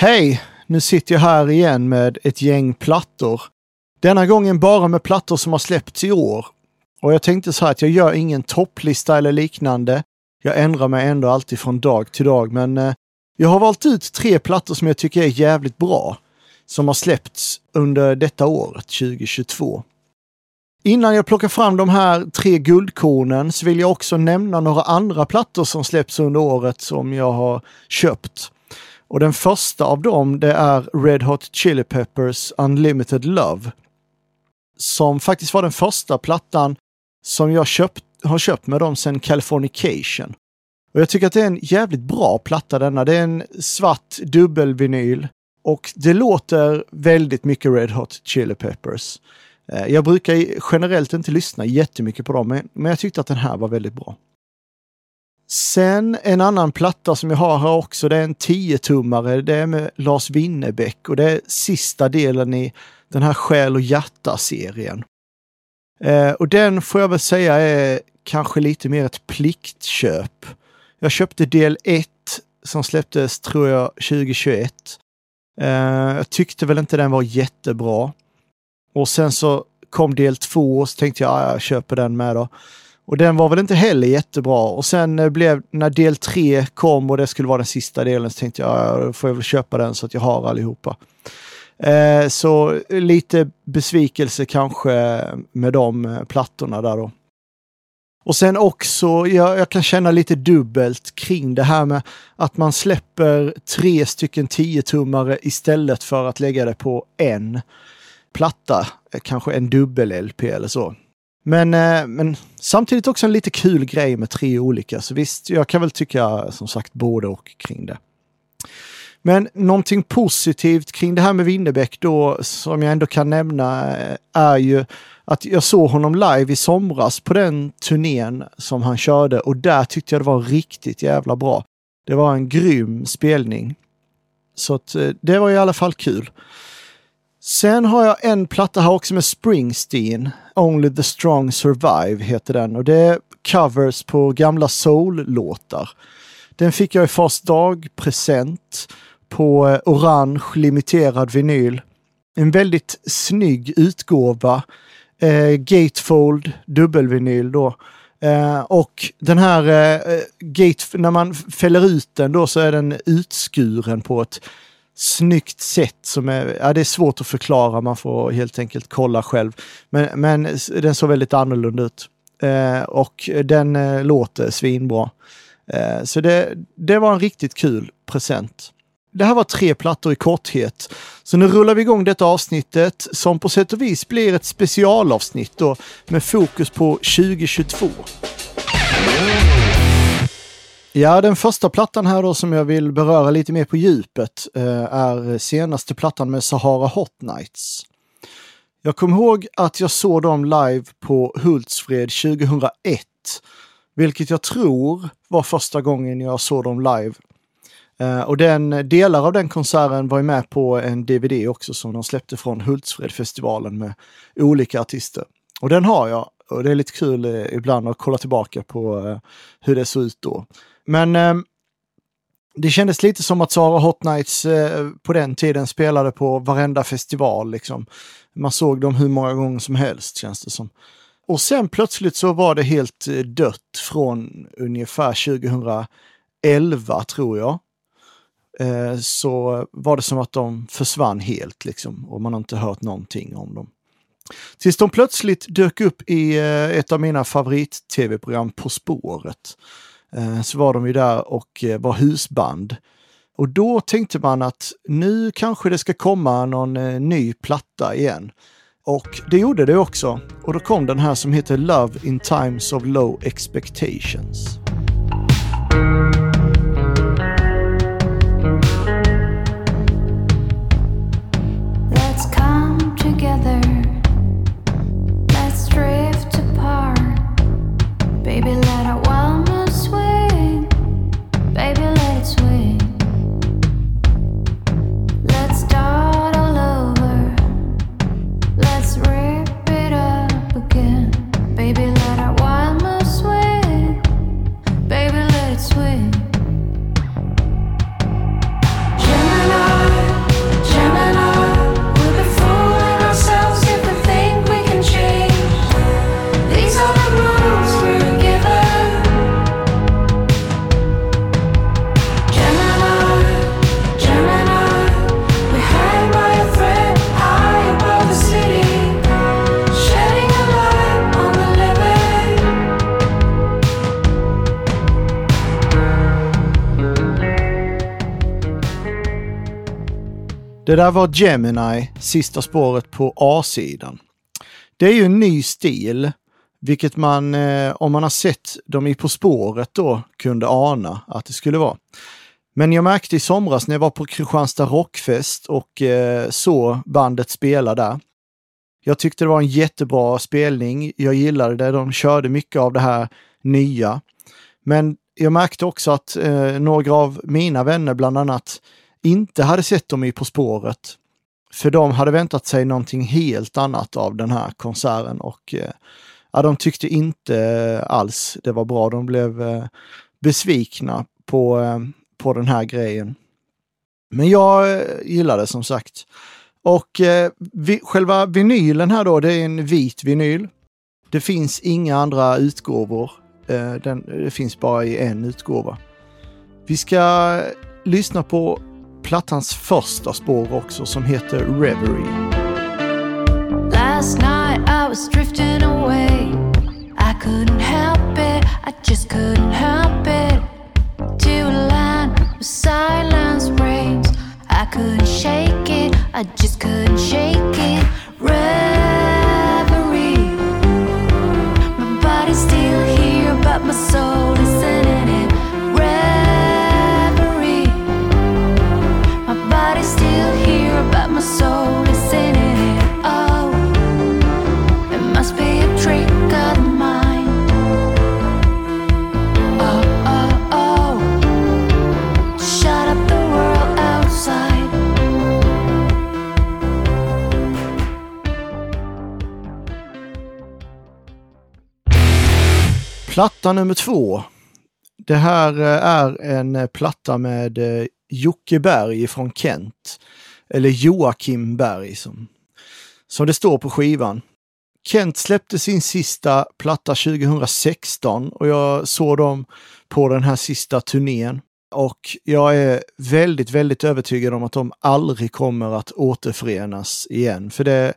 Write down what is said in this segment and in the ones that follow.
Hej! Nu sitter jag här igen med ett gäng plattor. Denna gången bara med plattor som har släppts i år. Och jag tänkte så här att jag gör ingen topplista eller liknande. Jag ändrar mig ändå alltid från dag till dag, men eh, jag har valt ut tre plattor som jag tycker är jävligt bra. Som har släppts under detta året, 2022. Innan jag plockar fram de här tre guldkornen så vill jag också nämna några andra plattor som släpps under året som jag har köpt. Och den första av dem det är Red Hot Chili Peppers Unlimited Love. Som faktiskt var den första plattan som jag köpt, har köpt med dem sedan Californication. Och jag tycker att det är en jävligt bra platta denna. Det är en svart dubbelvinyl och det låter väldigt mycket Red Hot Chili Peppers. Eh, jag brukar generellt inte lyssna jättemycket på dem, men jag tyckte att den här var väldigt bra. Sen en annan platta som jag har här också, det är en 10-tummare. Det är med Lars Winnerbäck och det är sista delen i den här Själ och hjärta-serien. Eh, och den får jag väl säga är kanske lite mer ett pliktköp. Jag köpte del 1 som släpptes, tror jag, 2021. Eh, jag tyckte väl inte den var jättebra. Och sen så kom del 2 och så tänkte jag, ja, jag köper den med då. Och den var väl inte heller jättebra. Och sen eh, blev, när del 3 kom och det skulle vara den sista delen, så tänkte jag, ja, får jag väl köpa den så att jag har allihopa. Eh, så lite besvikelse kanske med de eh, plattorna där då. Och sen också, jag, jag, kan känna lite dubbelt kring det här med att man släpper tre stycken 10-tummare istället för att lägga det på en platta, eh, kanske en dubbel-LP eller så. Men, eh, men samtidigt också en lite kul grej med tre olika, så visst, jag kan väl tycka som sagt både och kring det. Men någonting positivt kring det här med Winnerbäck då, som jag ändå kan nämna, eh, är ju att jag såg honom live i somras på den turnén som han körde och där tyckte jag det var riktigt jävla bra. Det var en grym spelning. Så att, eh, det var i alla fall kul. Sen har jag en platta här också med Springsteen. Only the strong survive heter den och det är covers på gamla soul-låtar. Den fick jag i fars dag present på eh, orange limiterad vinyl. En väldigt snygg utgåva. Eh, gatefold dubbelvinyl då. Eh, och den här eh, eh gate, när man fäller ut den då så är den utskuren på ett snyggt sätt som är, ja det är svårt att förklara, man får helt enkelt kolla själv. Men, men den såg väldigt annorlunda ut. Eh, och den eh, låter svinbra. Eh, så det, det var en riktigt kul present. Det här var tre plattor i korthet. Så nu rullar vi igång detta avsnittet som på sätt och vis blir ett specialavsnitt då med fokus på 2022. Ja, den första plattan här då som jag vill beröra lite mer på djupet eh, är senaste plattan med Sahara Hot Nights. Jag kommer ihåg att jag såg dem live på Hultsfred 2001, vilket jag tror var första gången jag såg dem live. Eh, och den, delar av den konserten var ju med på en DVD också som de släppte från Hultsfredfestivalen med olika artister. Och den har jag och det är lite kul eh, ibland att kolla tillbaka på eh, hur det såg ut då. Men eh, det kändes lite som att Sara Hot Nights eh, på den tiden spelade på varenda festival. Liksom. Man såg dem hur många gånger som helst känns det som. Och sen plötsligt så var det helt eh, dött från ungefär 2011 tror jag. Eh, så var det som att de försvann helt liksom och man har inte hört någonting om dem. Tills de plötsligt dök upp i eh, ett av mina favorit-tv-program På spåret. Eh, så var de ju där och eh, var husband. Och då tänkte man att nu kanske det ska komma någon eh, ny platta igen. Och det gjorde det också. Och då kom den här som heter Love in times of low expectations. swing Det där var Gemini, sista spåret på A-sidan. Det är ju en ny stil, vilket man, eh, om man har sett dem i På spåret då, kunde ana att det skulle vara. Men jag märkte i somras när jag var på Kristianstad Rockfest och eh, så bandet spela där. Jag tyckte det var en jättebra spelning. Jag gillade det. De körde mycket av det här nya. Men jag märkte också att eh, några av mina vänner bland annat inte hade sett dem i På spåret. För de hade väntat sig någonting helt annat av den här konserten och eh, ja, de tyckte inte alls det var bra. De blev eh, besvikna på, eh, på den här grejen. Men jag gillade som sagt. Och eh, vi, själva vinylen här då, det är en vit vinyl. Det finns inga andra utgåvor. Eh, den, det finns bara i en utgåva. Vi ska lyssna på plattans första spår också som heter Reverie. Last night I was drifting away I couldn't help it, I just couldn't help Platta nummer två. Det här eh, är en eh, platta med eh, Jocke Berg från Kent. Eller Joakim Berg som, som det står på skivan. Kent släppte sin sista platta 2016 och jag såg dem på den här sista turnén. Och jag är väldigt, väldigt övertygad om att de aldrig kommer att återförenas igen. För det,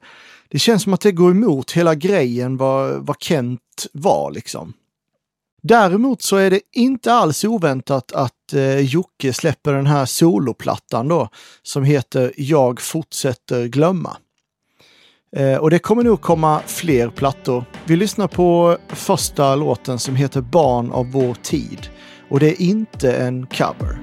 det känns som att det går emot hela grejen vad, vad Kent var liksom. Däremot så är det inte alls oväntat att eh, Jocke släpper den här soloplattan då som heter Jag fortsätter glömma. Eh, och det kommer nog komma fler plattor. Vi lyssnar på första låten som heter Barn av vår tid och det är inte en cover.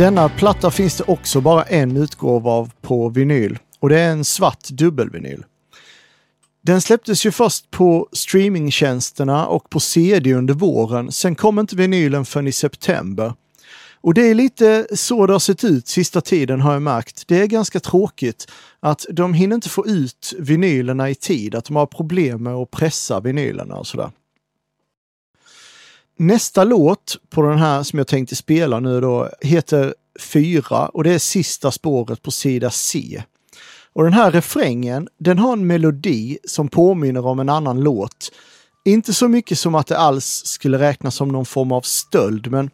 Denna platta finns det också bara en utgåva av på vinyl och det är en svart dubbelvinyl. Den släpptes ju först på streamingtjänsterna och på CD under våren. Sen kom inte vinylen förrän i september. Och det är lite så det har sett ut sista tiden har jag märkt. Det är ganska tråkigt att de hinner inte få ut vinylerna i tid, att de har problem med att pressa vinylerna och sådär. Nästa låt på den här som jag tänkte spela nu då heter Fyra och det är sista spåret på sida C. Och den här refrängen, den har en melodi som påminner om en annan låt. Inte så mycket som att det alls skulle räknas som någon form av stöld, men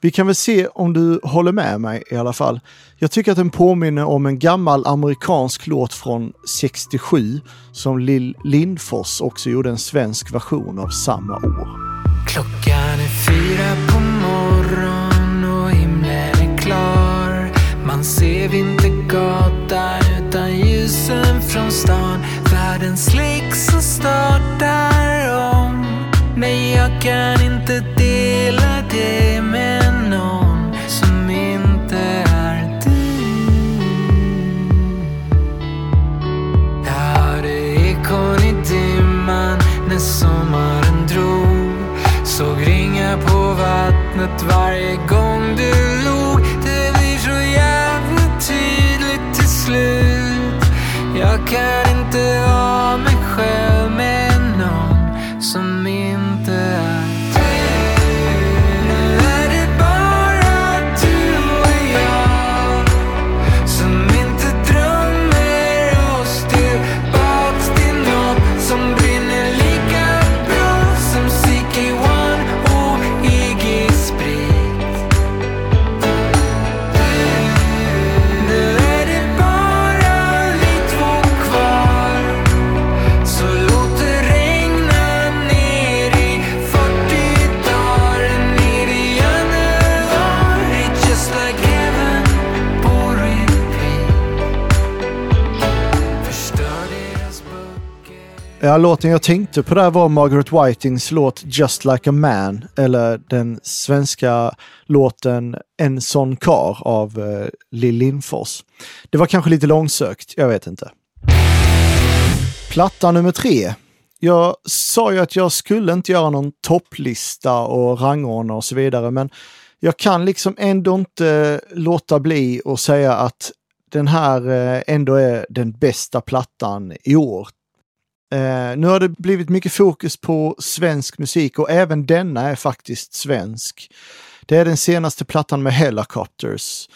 vi kan väl se om du håller med mig i alla fall. Jag tycker att den påminner om en gammal amerikansk låt från 67 som Lill Lindfors också gjorde en svensk version av samma år. Klockan är fyra på morgon och himlen är klar. Man ser Vintergatan utan ljusen från stan. Världen slicks och startar om. Men jag kan inte dela det med vattnet varje gång du log. Det blir så jävla tydligt till slut. Jag kan låten jag tänkte på där var Margaret Whitings låt Just Like a Man, eller den svenska låten En sån kar av eh, Lill Lindfors. Det var kanske lite långsökt, jag vet inte. Platta nummer tre. Jag sa ju att jag skulle inte göra någon topplista och rangordna och så vidare, men jag kan liksom ändå inte låta bli att säga att den här eh, ändå är den bästa plattan i år. Eh, nu har det blivit mycket fokus på svensk musik och även denna är faktiskt svensk. Det är den senaste plattan med Helicopters.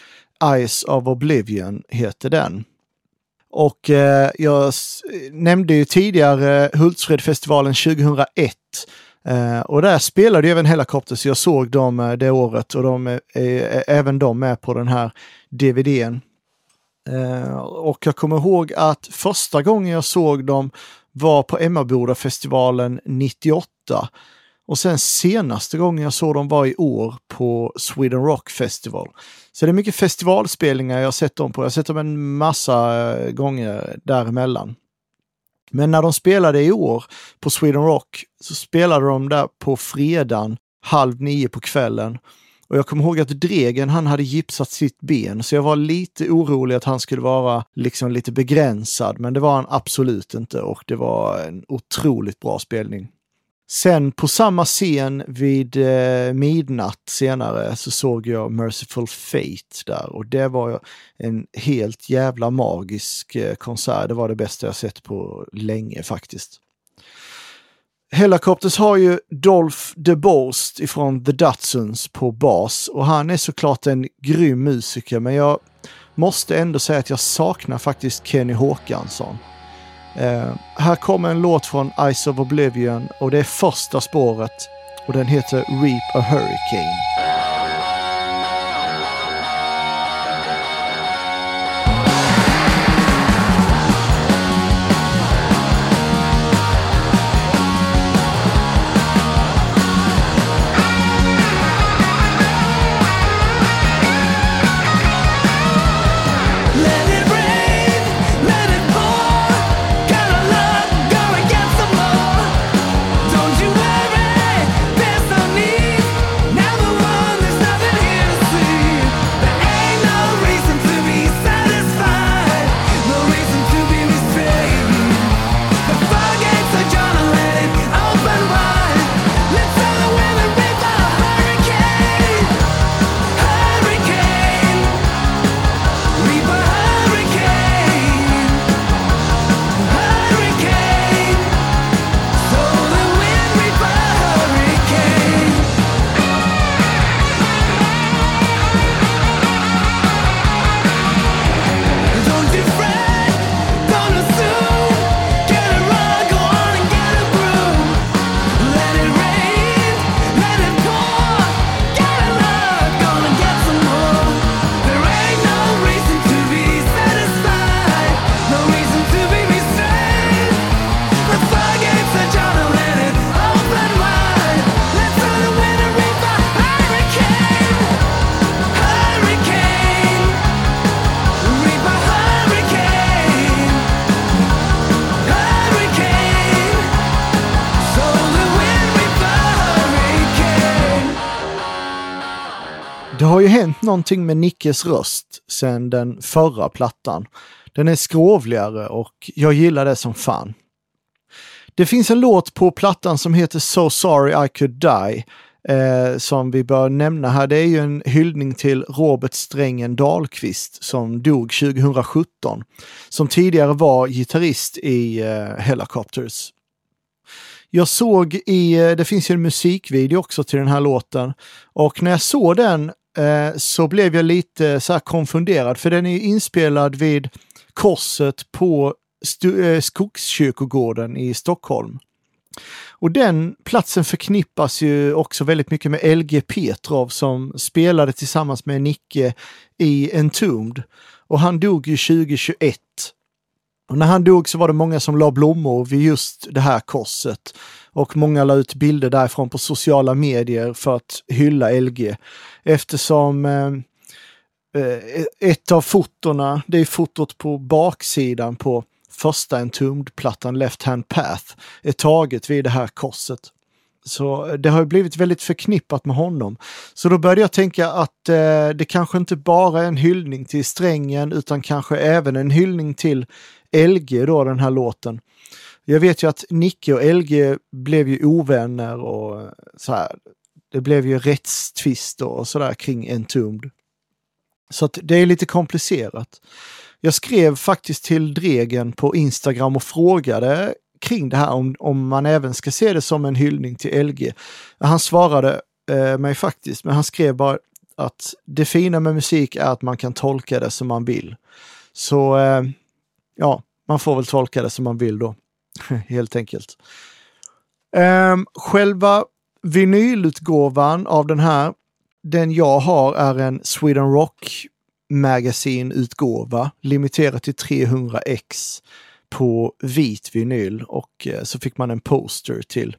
Eyes of Oblivion heter den. Och eh, jag nämnde ju tidigare Hultsfredfestivalen 2001. Eh, och där spelade ju även Helicopters. Jag såg dem eh, det året och de är, är, även de med på den här DVDn. Eh, och jag kommer ihåg att första gången jag såg dem var på Emmaboda-festivalen 98. Och sen senaste gången jag såg dem var i år på Sweden Rock Festival. Så det är mycket festivalspelningar jag har sett dem på. Jag har sett dem en massa eh, gånger däremellan. Men när de spelade i år på Sweden Rock så spelade de där på fredagen halv nio på kvällen. Och jag kommer ihåg att Dregen, han hade gipsat sitt ben, så jag var lite orolig att han skulle vara liksom lite begränsad, men det var han absolut inte och det var en otroligt bra spelning. Sen på samma scen vid eh, midnatt senare så såg jag Merciful Fate där och det var en helt jävla magisk eh, konsert. Det var det bästa jag sett på länge faktiskt. Helicopters har ju Dolph DeBost ifrån The Datsuns på bas och han är såklart en grym musiker men jag måste ändå säga att jag saknar faktiskt Kenny Håkansson. Eh, här kommer en låt från Ice of Oblivion och det är första spåret och den heter Reap a Hurricane. Någonting med Nickes röst sedan den förra plattan. Den är skrovligare och jag gillar det som fan. Det finns en låt på plattan som heter So Sorry I Could Die eh, som vi bör nämna här. Det är ju en hyllning till Robert Strängen Dahlqvist som dog 2017. Som tidigare var gitarrist i eh, Helicopters. Jag såg i, eh, det finns ju en musikvideo också till den här låten och när jag såg den eh, så blev jag lite så här konfunderad för den är inspelad vid korset på eh, Skogskyrkogården i Stockholm. Och den platsen förknippas ju också väldigt mycket med LG Petrov som spelade tillsammans med Nicke i Entombed. Och han dog ju 2021. Och när han dog så var det många som la blommor vid just det här korset. Och många la ut bilder därifrån på sociala medier för att hylla LG. Eftersom eh, eh, ett av fotorna, det är fotot på baksidan på första Entombed-plattan Left Hand Path är taget vid det här korset. Så det har blivit väldigt förknippat med honom. Så då började jag tänka att eh, det kanske inte bara är en hyllning till strängen utan kanske även en hyllning till LG då, den här låten. Jag vet ju att Nicke och LG blev ju ovänner och eh, så här. Det blev ju rättstvister och sådär kring Entombed. Så att det är lite komplicerat. Jag skrev faktiskt till Dregen på Instagram och frågade kring det här om, om man även ska se det som en hyllning till LG. Han svarade eh, mig faktiskt, men han skrev bara att det fina med musik är att man kan tolka det som man vill. Så eh, ja, man får väl tolka det som man vill då, helt enkelt. Eh, själva vinylutgåvan av den här, den jag har är en Sweden Rock Magazine-utgåva, limiterat till 300 x på vit vinyl och eh, så fick man en poster till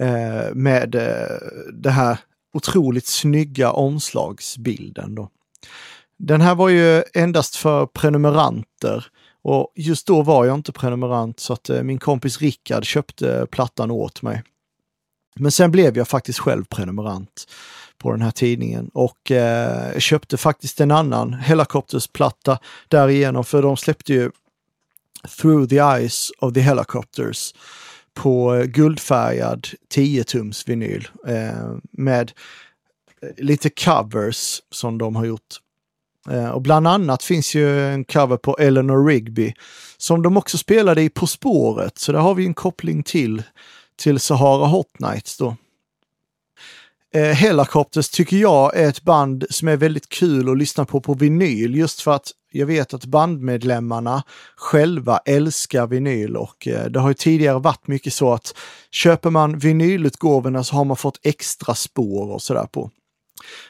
eh, med eh, det här otroligt snygga omslagsbilden. Då. Den här var ju endast för prenumeranter och just då var jag inte prenumerant så att eh, min kompis Rickard köpte plattan åt mig. Men sen blev jag faktiskt själv prenumerant på den här tidningen och eh, köpte faktiskt en annan Helicopters-platta därigenom för de släppte ju Through the Eyes of the Helicopters på eh, guldfärgad 10-tums vinyl eh, med eh, lite covers som de har gjort. Eh, och bland annat finns ju en cover på Eleanor Rigby som de också spelade i På spåret, så där har vi en koppling till, till Sahara Hot Nights då. Eh, Helicopters tycker jag är ett band som är väldigt kul att lyssna på på vinyl just för att jag vet att bandmedlemmarna själva älskar vinyl och eh, det har ju tidigare varit mycket så att köper man vinylutgåvorna så har man fått extra spår och sådär på.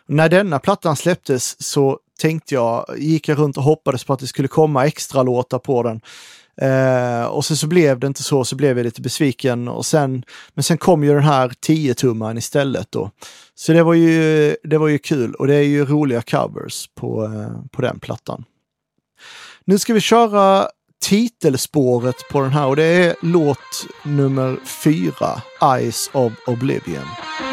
När denna plattan släpptes så tänkte jag, gick jag runt och hoppades på att det skulle komma extra låtar på den. Eh, och sen så blev det inte så, så blev jag lite besviken. Och sen, men sen kom ju den här 10-tummaren istället då. Så det var, ju, det var ju kul och det är ju roliga covers på, eh, på den plattan. Nu ska vi köra titelspåret på den här och det är låt nummer fyra, Eyes of Oblivion.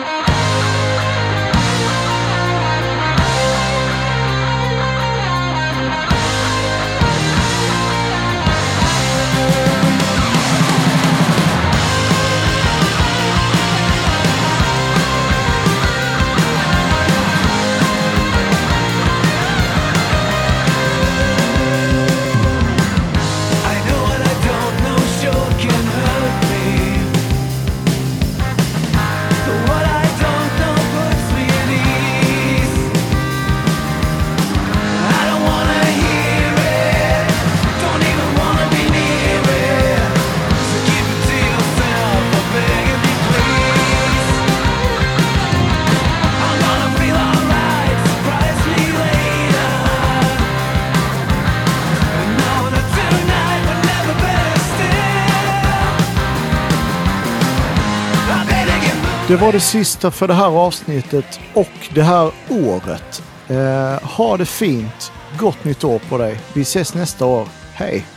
Det var det sista för det här avsnittet och det här året. Eh, ha det fint. Gott nytt år på dig. Vi ses nästa år. Hej!